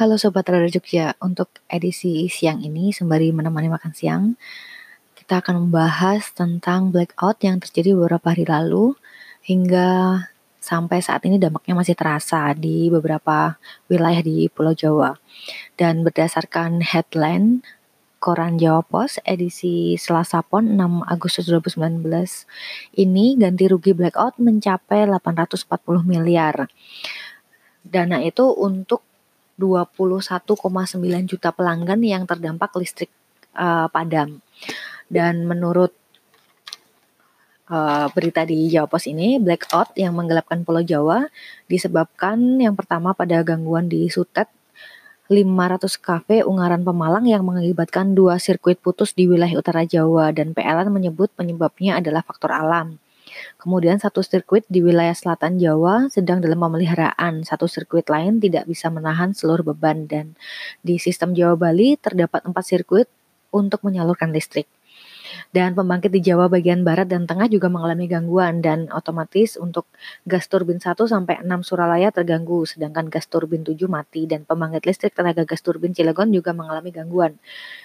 Halo Sobat Radar Jogja, untuk edisi siang ini sembari menemani makan siang, kita akan membahas tentang blackout yang terjadi beberapa hari lalu hingga sampai saat ini dampaknya masih terasa di beberapa wilayah di Pulau Jawa. Dan berdasarkan headline Koran Jawa Pos edisi Selasa Pon 6 Agustus 2019 ini ganti rugi blackout mencapai 840 miliar. Dana itu untuk 21,9 juta pelanggan yang terdampak listrik uh, padam. Dan menurut uh, berita di Jawa Pos ini, blackout yang menggelapkan Pulau Jawa disebabkan yang pertama pada gangguan di Sutet 500 kafe Ungaran Pemalang yang mengakibatkan dua sirkuit putus di wilayah utara Jawa dan PLN menyebut penyebabnya adalah faktor alam. Kemudian satu sirkuit di wilayah selatan Jawa sedang dalam pemeliharaan. Satu sirkuit lain tidak bisa menahan seluruh beban dan di sistem Jawa Bali terdapat empat sirkuit untuk menyalurkan listrik. Dan pembangkit di Jawa bagian barat dan tengah juga mengalami gangguan dan otomatis untuk gas turbin 1 sampai 6 Suralaya terganggu sedangkan gas turbin 7 mati dan pembangkit listrik tenaga gas turbin Cilegon juga mengalami gangguan.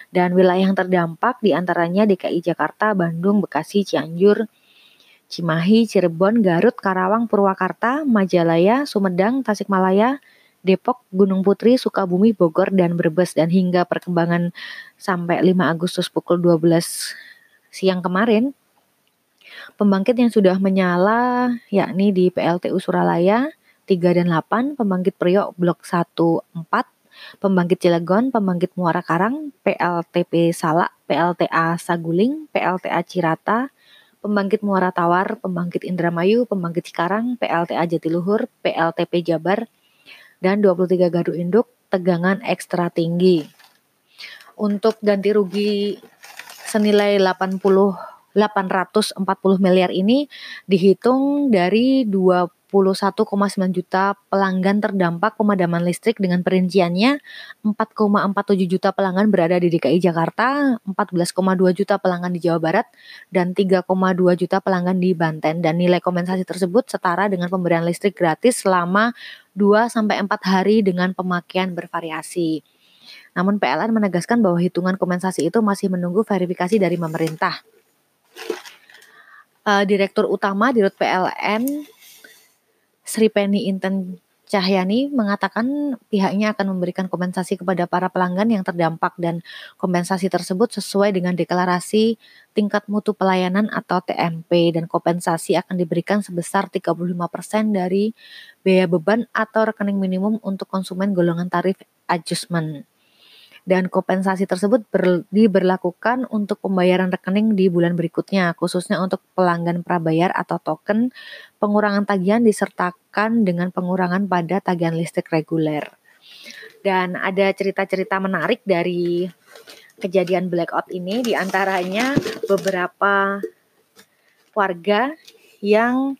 Dan wilayah yang terdampak di antaranya DKI Jakarta, Bandung, Bekasi, Cianjur, Cimahi, Cirebon, Garut, Karawang, Purwakarta, Majalaya, Sumedang, Tasikmalaya, Depok, Gunung Putri, Sukabumi, Bogor, dan Brebes. Dan hingga perkembangan sampai 5 Agustus pukul 12 siang kemarin, pembangkit yang sudah menyala yakni di PLTU Suralaya 3 dan 8, pembangkit Priok Blok 1 4, pembangkit Cilegon, pembangkit Muara Karang, PLTP Salak, PLTA Saguling, PLTA Cirata, Pembangkit Muara Tawar, Pembangkit Indramayu, Pembangkit Cikarang, PLTA Jatiluhur, PLTP Jabar, dan 23 gardu induk tegangan ekstra tinggi. Untuk ganti rugi senilai 80 840 miliar ini dihitung dari 20 21,9 juta pelanggan terdampak pemadaman listrik dengan perinciannya 4,47 juta pelanggan berada di DKI Jakarta, 14,2 juta pelanggan di Jawa Barat, dan 3,2 juta pelanggan di Banten. Dan nilai kompensasi tersebut setara dengan pemberian listrik gratis selama 2-4 hari dengan pemakaian bervariasi. Namun PLN menegaskan bahwa hitungan kompensasi itu masih menunggu verifikasi dari pemerintah. Uh, Direktur Utama Dirut PLN Sri Penny Inten Cahyani mengatakan pihaknya akan memberikan kompensasi kepada para pelanggan yang terdampak dan kompensasi tersebut sesuai dengan deklarasi tingkat mutu pelayanan atau TMP dan kompensasi akan diberikan sebesar 35% dari biaya beban atau rekening minimum untuk konsumen golongan tarif adjustment dan kompensasi tersebut ber, diberlakukan untuk pembayaran rekening di bulan berikutnya, khususnya untuk pelanggan prabayar atau token. Pengurangan tagihan disertakan dengan pengurangan pada tagihan listrik reguler. Dan ada cerita-cerita menarik dari kejadian blackout ini, di antaranya beberapa warga yang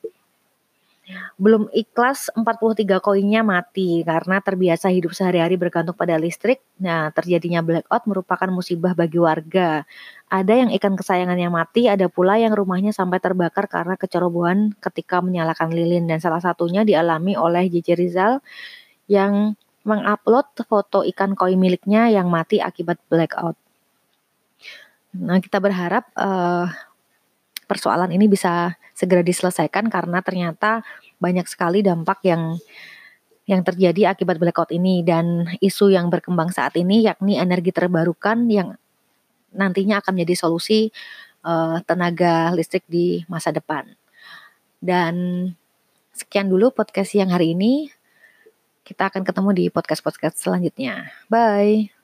belum ikhlas 43 koinnya mati karena terbiasa hidup sehari-hari bergantung pada listrik. Nah, terjadinya blackout merupakan musibah bagi warga. Ada yang ikan kesayangannya mati, ada pula yang rumahnya sampai terbakar karena kecerobohan ketika menyalakan lilin dan salah satunya dialami oleh JJ Rizal yang mengupload foto ikan koi miliknya yang mati akibat blackout. Nah, kita berharap uh, persoalan ini bisa segera diselesaikan karena ternyata banyak sekali dampak yang yang terjadi akibat blackout ini dan isu yang berkembang saat ini yakni energi terbarukan yang nantinya akan menjadi solusi uh, tenaga listrik di masa depan. Dan sekian dulu podcast yang hari ini. Kita akan ketemu di podcast-podcast selanjutnya. Bye.